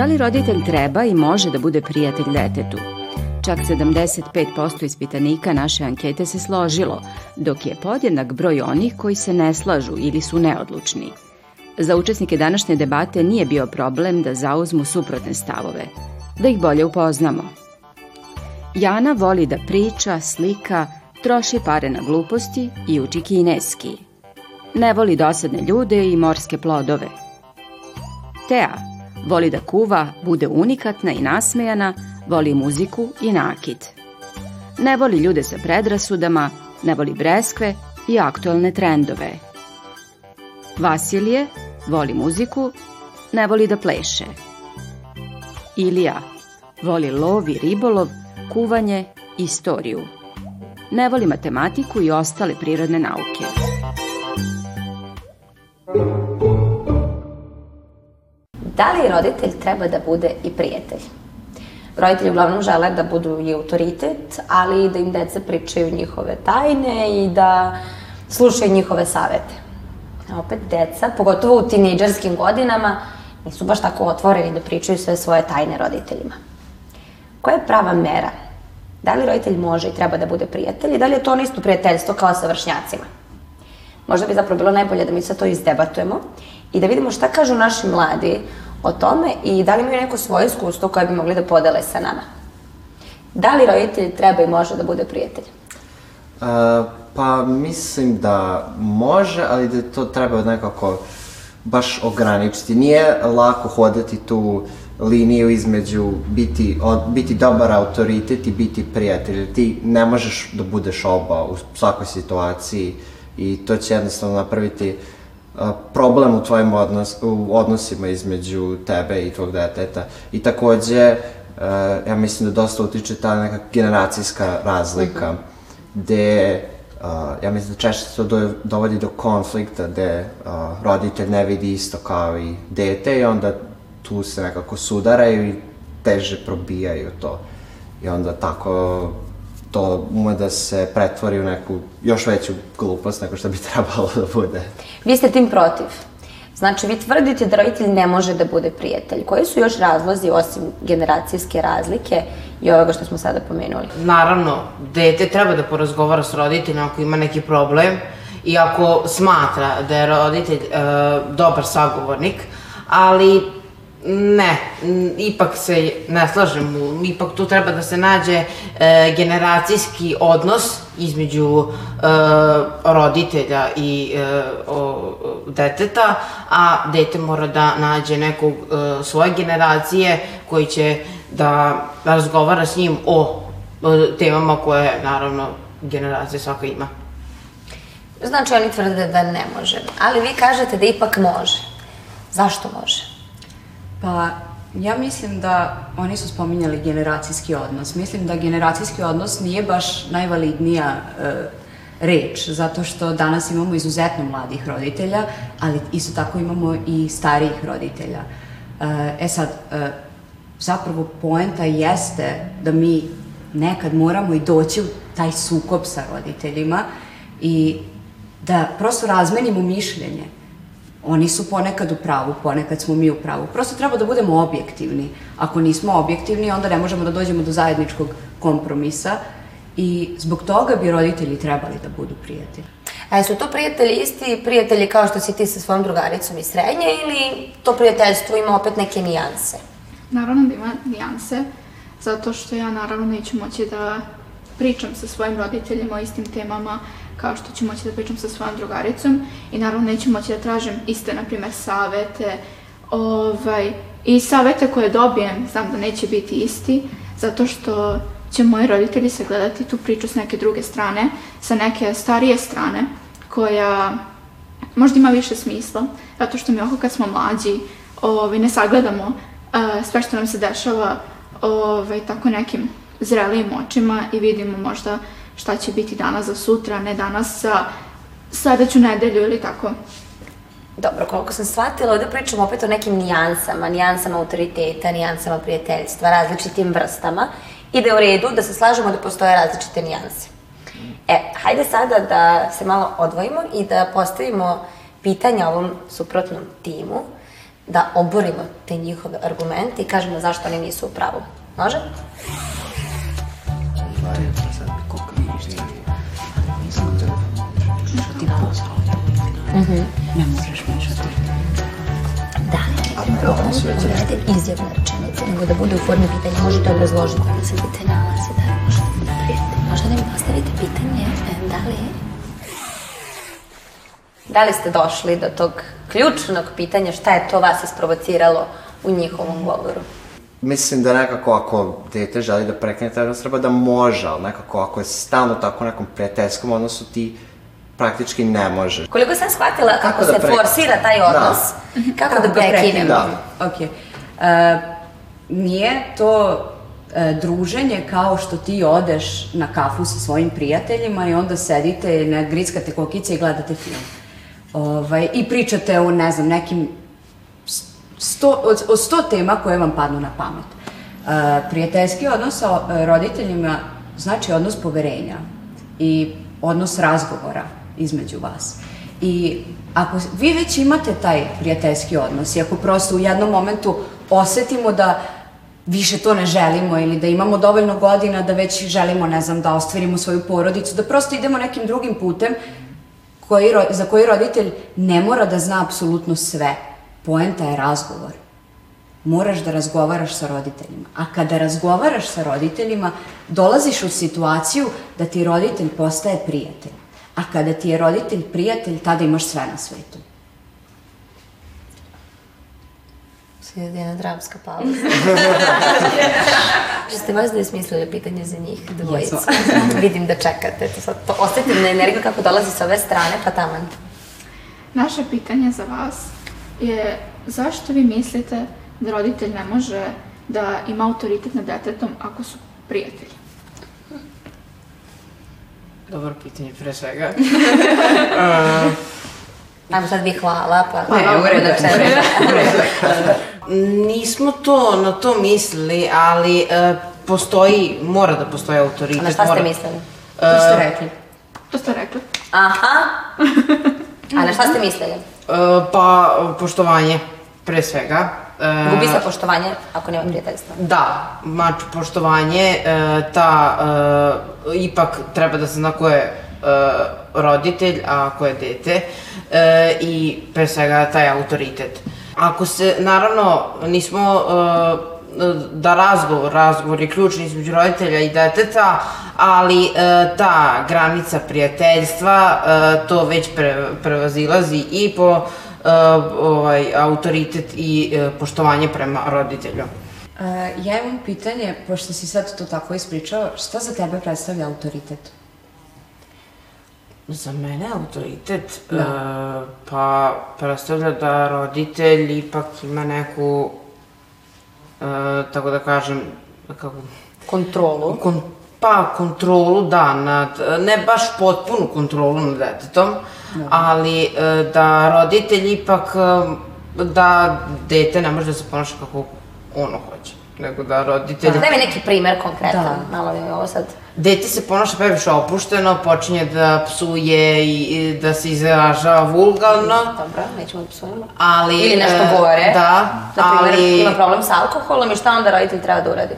Da li roditelj treba i može da bude prijatelj detetu? Čak 75% ispitanika naše ankete se složilo, dok je podjednak broj onih koji se ne slažu ili su neodlučni. Za učesnike današnje debate nije bio problem da zauzmu suprotne stavove, da ih bolje upoznamo. Jana voli da priča, slika, troši pare na gluposti i uči kineski. Ne voli dosadne ljude i morske plodove. Tea voli da kuva, bude unikatna i nasmejana, voli muziku i nakit. Ne voli ljude sa predrasudama, ne voli breskve i aktualne trendove. Vasilije voli muziku, ne voli da pleše. Ilija voli lov i ribolov, kuvanje, istoriju. Ne voli matematiku i ostale prirodne nauke. Da li roditelj treba da bude i prijatelj? Roditelji uglavnom žele da budu i autoritet, ali i da im deca pričaju njihove tajne i da slušaju njihove savete. A opet deca, pogotovo u tinejdžerskim godinama, nisu baš tako otvoreni da pričaju sve svoje tajne roditeljima. Koja je prava mera? Da li roditelj može i treba da bude prijatelj i da li je to ono isto prijateljstvo kao sa vršnjacima? Možda bi zapravo bilo najbolje da mi sve to izdebatujemo i da vidimo šta kažu naši mladi o tome i da li imaju neko svoje iskustvo koje bi mogli da podele sa nama. Da li roditelj treba i može da bude prijatelj? Uh, pa mislim da može, ali da to treba nekako baš ograničiti. Nije lako hodati tu liniju između biti, od, biti dobar autoritet i biti prijatelj. Ti ne možeš da budeš oba u svakoj situaciji i to će jednostavno napraviti uh, problem u tvojim odnos, u odnosima između tebe i tvog deteta. I takođe, uh, ja mislim da dosta utiče ta neka generacijska razlika, gde uh, ja mislim da češće to do, dovodi do konflikta, gde uh, roditelj ne vidi isto kao i dete i onda tu se nekako sudaraju i teže probijaju to. I onda tako to ume da se pretvori u neku još veću glupost nego što bi trebalo da bude. Vi ste tim protiv. Znači, vi tvrdite da roditelj ne može da bude prijatelj. Koji su još razlozi, osim generacijske razlike i ovoga što smo sada pomenuli? Naravno, dete treba da porazgovara s roditeljem ako ima neki problem i ako smatra da je roditelj e, dobar sagovornik, ali ne, ipak se ne slažem, ipak tu treba da se nađe e, generacijski odnos između e, roditelja i e, o, deteta, a dete mora da nađe nekog e, svoje generacije koji će da razgovara s njim o, o temama koje, naravno, generacija svaka ima. Znači, oni tvrde da ne može. Ali vi kažete da ipak može. Zašto može? Pa, ja mislim da oni su spominjali generacijski odnos. Mislim da generacijski odnos nije baš najvalidnija e, reč, zato što danas imamo izuzetno mladih roditelja, ali isto tako imamo i starijih roditelja. E, e sad, e, zapravo poenta jeste da mi nekad moramo i doći u taj sukob sa roditeljima i da prosto razmenimo mišljenje. Oni su ponekad u pravu, ponekad smo mi u pravu. Prosto treba da budemo objektivni. Ako nismo objektivni, onda ne možemo da dođemo do zajedničkog kompromisa i zbog toga bi roditelji trebali da budu prijatelji. A jesu to prijatelji isti prijatelji kao što si ti sa svojom drugaricom iz srednje ili to prijateljstvo ima opet neke nijanse? Naravno da ima nijanse, zato što ja naravno neću moći da pričam sa svojim roditeljima o istim temama kao što ću moći da pričam sa svojom drugaricom i naravno neću moći da tražim iste, na primjer, savete ovaj, i savete koje dobijem znam da neće biti isti zato što će moji roditelji sagledati tu priču s neke druge strane, sa neke starije strane koja možda ima više smisla, zato što mi oko kad smo mlađi ovaj, ne sagledamo e, sve što nam se dešava ovaj, tako nekim zrelijim očima i vidimo možda šta će biti danas za sutra, ne danas za sledeću nedelju ili tako. Dobro, koliko sam shvatila, ovde pričamo opet o nekim nijansama, nijansama autoriteta, nijansama prijateljstva, različitim vrstama i da je u redu da se slažemo da postoje različite nijanse. E, hajde sada da se malo odvojimo i da postavimo pitanja ovom suprotnom timu, da oborimo te njihove argumente i kažemo zašto oni nisu u pravu. Može? Mhm. Ne možeš mešati. Da, ne morate izjavne rečenice, nego da bude u formi pitanja, možete obrazložiti. Da se pitanje nalazi, da prijatelj. Možda da mi postavite pitanje, da li... Da li ste došli do tog ključnog pitanja, šta je to vas isprovociralo u njihovom govoru? Mislim da nekako ako dete želi da prekine taj odnos, treba da može, ali nekako ako je stalno tako u nekom prijateljskom odnosu, ti praktički ne možeš. Koliko sam shvatila, kako, Kako da se pre- forsira taj odnos, kako, da prekinemo? Da. Ok. E, nije to e, druženje kao što ti odeš na kafu sa svojim prijateljima i onda sedite, na grickate kokice i gledate film. Ovaj, I pričate o, ne znam, nekim sto, od, sto tema koje vam padnu na pamet. E, prijateljski odnos sa e, roditeljima znači odnos poverenja i odnos razgovora između vas. I ako vi već imate taj prijateljski odnos i ako prosto u jednom momentu osetimo da više to ne želimo ili da imamo dovoljno godina da već želimo, ne znam, da ostvarimo svoju porodicu, da prosto idemo nekim drugim putem koji, za koji roditelj ne mora da zna apsolutno sve. Poenta je razgovor. Moraš da razgovaraš sa roditeljima. A kada razgovaraš sa roditeljima, dolaziš u situaciju da ti roditelj postaje prijatelj. A kada ti je roditelj prijatelj, tada imaš sve na svetu. Slijedi jedna dramska pauza. Što ste vas da je smislili pitanje za njih dvojicu? Vidim da čekate. To sad to osetim na energiju kako dolazi sa ove strane, pa taman. Naše pitanje za vas je zašto vi mislite da roditelj ne može da ima autoritet nad detetom ako su prijatelji? Dobro pitanje, pre svega. Ajmo sad vi hvala, pa... Ne, u redu, u redu. Nismo to na to mislili, ali e, postoji, mora da postoji autoritet. A na šta ste mora- mislili? E, To ste rekli. To ste rekli. Aha. A na šta ste mislili? E, pa, poštovanje, pre svega. E, Gubi se poštovanje ako nema prijateljstva. Da, znači poštovanje, e, ta, ipak treba da se zna ko je roditelj, a ko je dete i pre svega taj autoritet. Ako se, naravno, nismo da razgovor, razgovor je ključni između roditelja i deteta, ali e, ta granica prijateljstva, e, to već pre, prevazilazi i po e, ovaj, autoritet i e, poštovanje prema roditelju. Uh, ja imam pitanje, pošto si sad to tako ispričao, šta za tebe predstavlja autoritet? Za mene autoritet, Da. e, pa predstavlja da roditelj ipak ima neku, e, tako da kažem, kako... Kontrolu. Kon, pa kontrolu, da, nad, ne baš potpunu kontrolu nad detetom, ali e, da roditelj ipak, e, da dete ne može da se ponaša kako ono hoće, nego da roditelj... Daj mi neki primer konkretan, Da. malo mi ovo sad... Dete se ponaša previše opušteno, počinje da psuje i, i da se izražava vulgarno, Dobro, nećemo da psujemo. ali... Ili nešto e, gore. Da, Na primjer, ali... ima problem sa alkoholom i šta onda roditelj treba da uradi?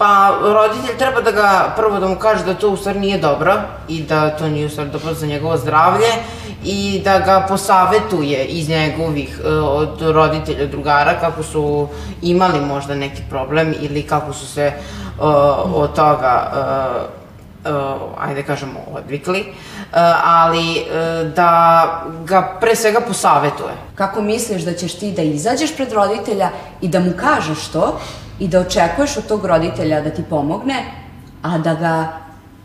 Pa, roditelj treba da ga, prvo da mu kaže da to u stvari nije dobro i da to nije u stvari dobro za njegovo zdravlje i da ga posavetuje iz njegovih, e, od roditelja, drugara, kako su imali možda neki problem ili kako su se e, od toga, e, e, ajde kažemo, odvikli, E, ali e, da ga pre svega posavetuje. Kako misliš da ćeš ti da izađeš pred roditelja i da mu kažeš to i da očekuješ od tog roditelja da ti pomogne, a da ga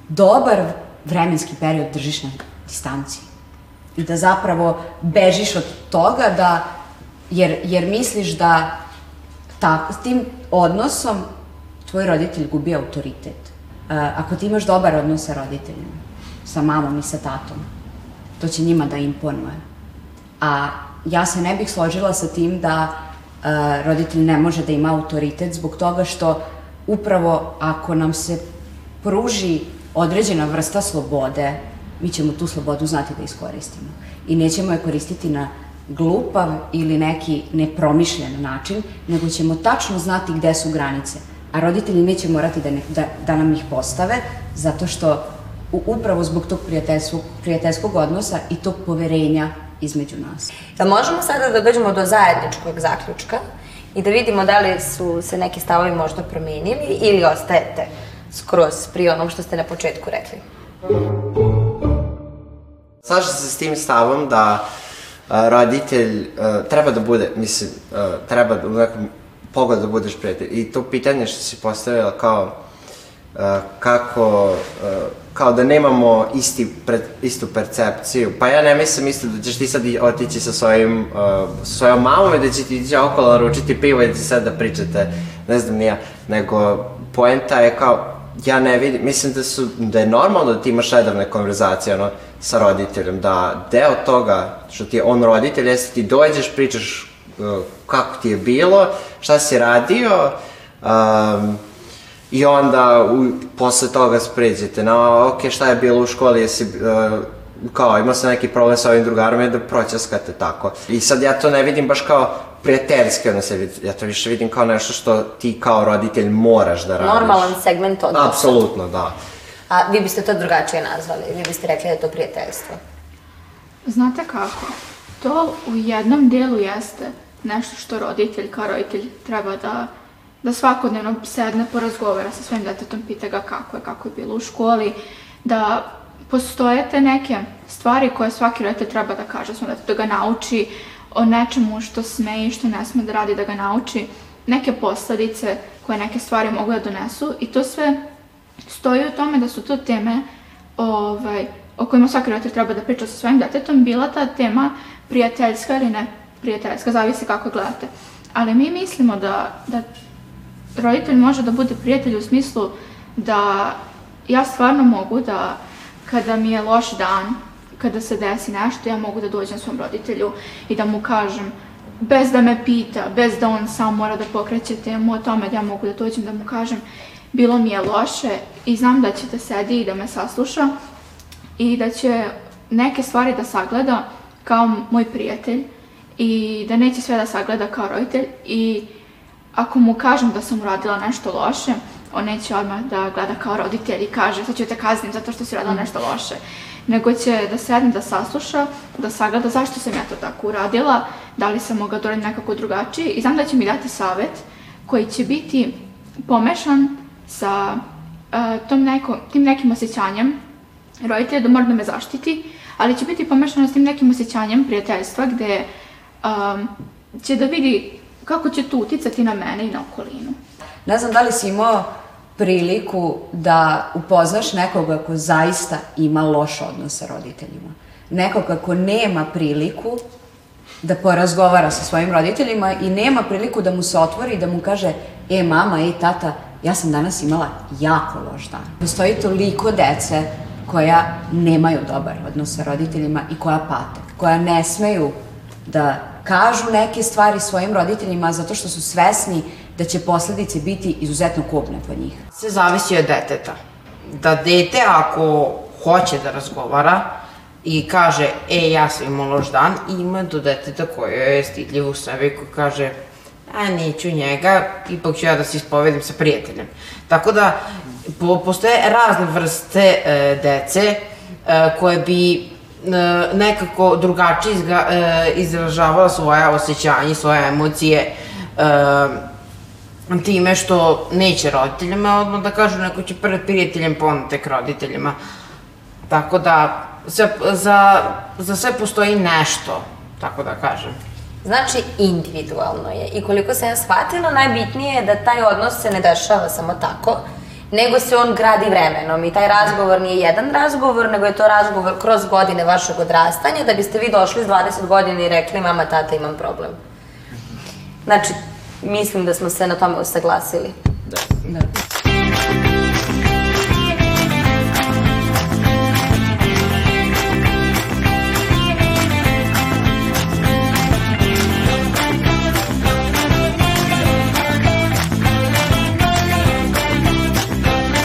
dobar vremenski period držiš na distanci? I da zapravo bežiš od toga da, jer, jer misliš da tako, s tim odnosom tvoj roditelj gubi autoritet. E, ako ti imaš dobar odnos sa roditeljima, sa mamom i sa tatom, to će njima da imponuje. A ja se ne bih složila sa tim da roditelj ne može da ima autoritet zbog toga što upravo ako nam se pruži određena vrsta slobode, mi ćemo tu slobodu znati da iskoristimo. I nećemo je koristiti na glupav ili neki nepromišljen način, nego ćemo tačno znati gde su granice. A roditelji neće morati da, ne, da, da nam ih postave, zato što upravo zbog tog prijateljskog, prijateljskog odnosa i tog poverenja između nas. Da možemo sada da dođemo do zajedničkog zaključka i da vidimo da li su se neki stavovi možda promenili ili ostajete skroz pri onom što ste na početku rekli. Slažem se s tim stavom da a, roditelj a, treba da bude, mislim, a, treba da u nekom pogledu da budeš prijatelj. I to pitanje što si postavila kao kako, a, kao da nemamo isti, pre, istu percepciju. Pa ja ne mislim isto da ćeš ti sad otići sa svojim, uh, sa svojom mamom i da će ti ići okolo naručiti pivo i da će sad da pričate, ne znam nija, nego poenta je kao, ja ne vidim, mislim da su, da je normalno da ti imaš redovne konverzacije, ono, sa roditeljem, da deo toga što ti je on roditelj, jeste ti dođeš, pričaš uh, kako ti je bilo, šta si radio, um, I onda u, posle toga spređete na, ok, šta je bilo u školi, jesi, uh, kao, imao sam neki problem sa ovim drugarom i da proćaskate tako. I sad ja to ne vidim baš kao prijateljski odnos, ja to više vidim kao nešto što ti kao roditelj moraš da radiš. Normalan segment odnosa. Apsolutno, da. A vi biste to drugačije nazvali? Vi biste rekli da je to prijateljstvo? Znate kako? To u jednom delu jeste nešto što roditelj kao roditelj treba da da svakodnevno sedne, porazgovara sa svojim detetom, pita ga kako je, kako je bilo u školi, da postoje te neke stvari koje svaki roditelj treba da kaže svom detetu, da ga nauči o nečemu što sme i što ne sme da radi, da ga nauči neke posledice koje neke stvari mogu da donesu i to sve stoji u tome da su to teme ovaj, o kojima svaki roditelj treba da priča sa svojim detetom, bila ta tema prijateljska ili ne prijateljska, zavisi kako gledate. Ali mi mislimo da, da roditelj može da bude prijatelj u smislu da ja stvarno mogu da kada mi je loš dan, kada se desi nešto, ja mogu da dođem svom roditelju i da mu kažem bez da me pita, bez da on sam mora da pokreće temu o tome da ja mogu da dođem da mu kažem bilo mi je loše i znam da će da sedi i da me sasluša i da će neke stvari da sagleda kao moj prijatelj i da neće sve da sagleda kao roditelj i ako mu kažem da sam uradila nešto loše, on neće odmah da gleda kao roditelj i kaže sad ću te kaznim zato što si uradila Mhm. nešto loše. Nego će da sedne, da sasluša, da sagleda zašto sam ja to tako uradila, da li sam mogla da uradim nekako drugačije i znam da će mi dati savet koji će biti pomešan sa uh, tom neko, tim nekim osjećanjem roditelja da mora da me zaštiti, ali će biti pomešano s tim nekim osjećanjem prijateljstva gde um, će da vidi kako će to uticati na mene i na okolinu. Ne znam da li si imao priliku da upoznaš nekoga ko zaista ima loš odnos sa roditeljima. Nekoga ko nema priliku da porazgovara sa svojim roditeljima i nema priliku da mu se otvori i da mu kaže e mama, e tata, ja sam danas imala jako loš dan. Postoji toliko dece koja nemaju dobar odnos sa roditeljima i koja pate, koja ne smeju da kažu neke stvari svojim roditeljima zato što su svesni da će posledice biti izuzetno kobne po njih. Sve zavisi od deteta. Da dete ako hoće da razgovara i kaže, e, ja sam imao loš dan, ima do deteta koje je stidljivo u sebi koji kaže, a neću njega, ipak ću ja da se ispovedim sa prijateljem. Tako da, po, postoje razne vrste e, dece e, koje bi nekako drugačije izga, e, izražavala svoja osjećanja, svoje emocije, e, time što neće roditeljima odmah da kažu, neko će prvi prijateljem, pa onda tek roditeljima. Tako da, za, za, za sve postoji nešto, tako da kažem. Znači, individualno je. I koliko sam ja shvatila, najbitnije je da taj odnos se ne dešava samo tako, nego se on gradi vremenom i taj razgovor nije jedan razgovor, nego je to razgovor kroz godine vašeg odrastanja, da biste vi došli s 20 godina i rekli mama, tata, imam problem. Znači, mislim da smo se na tome usaglasili. Da.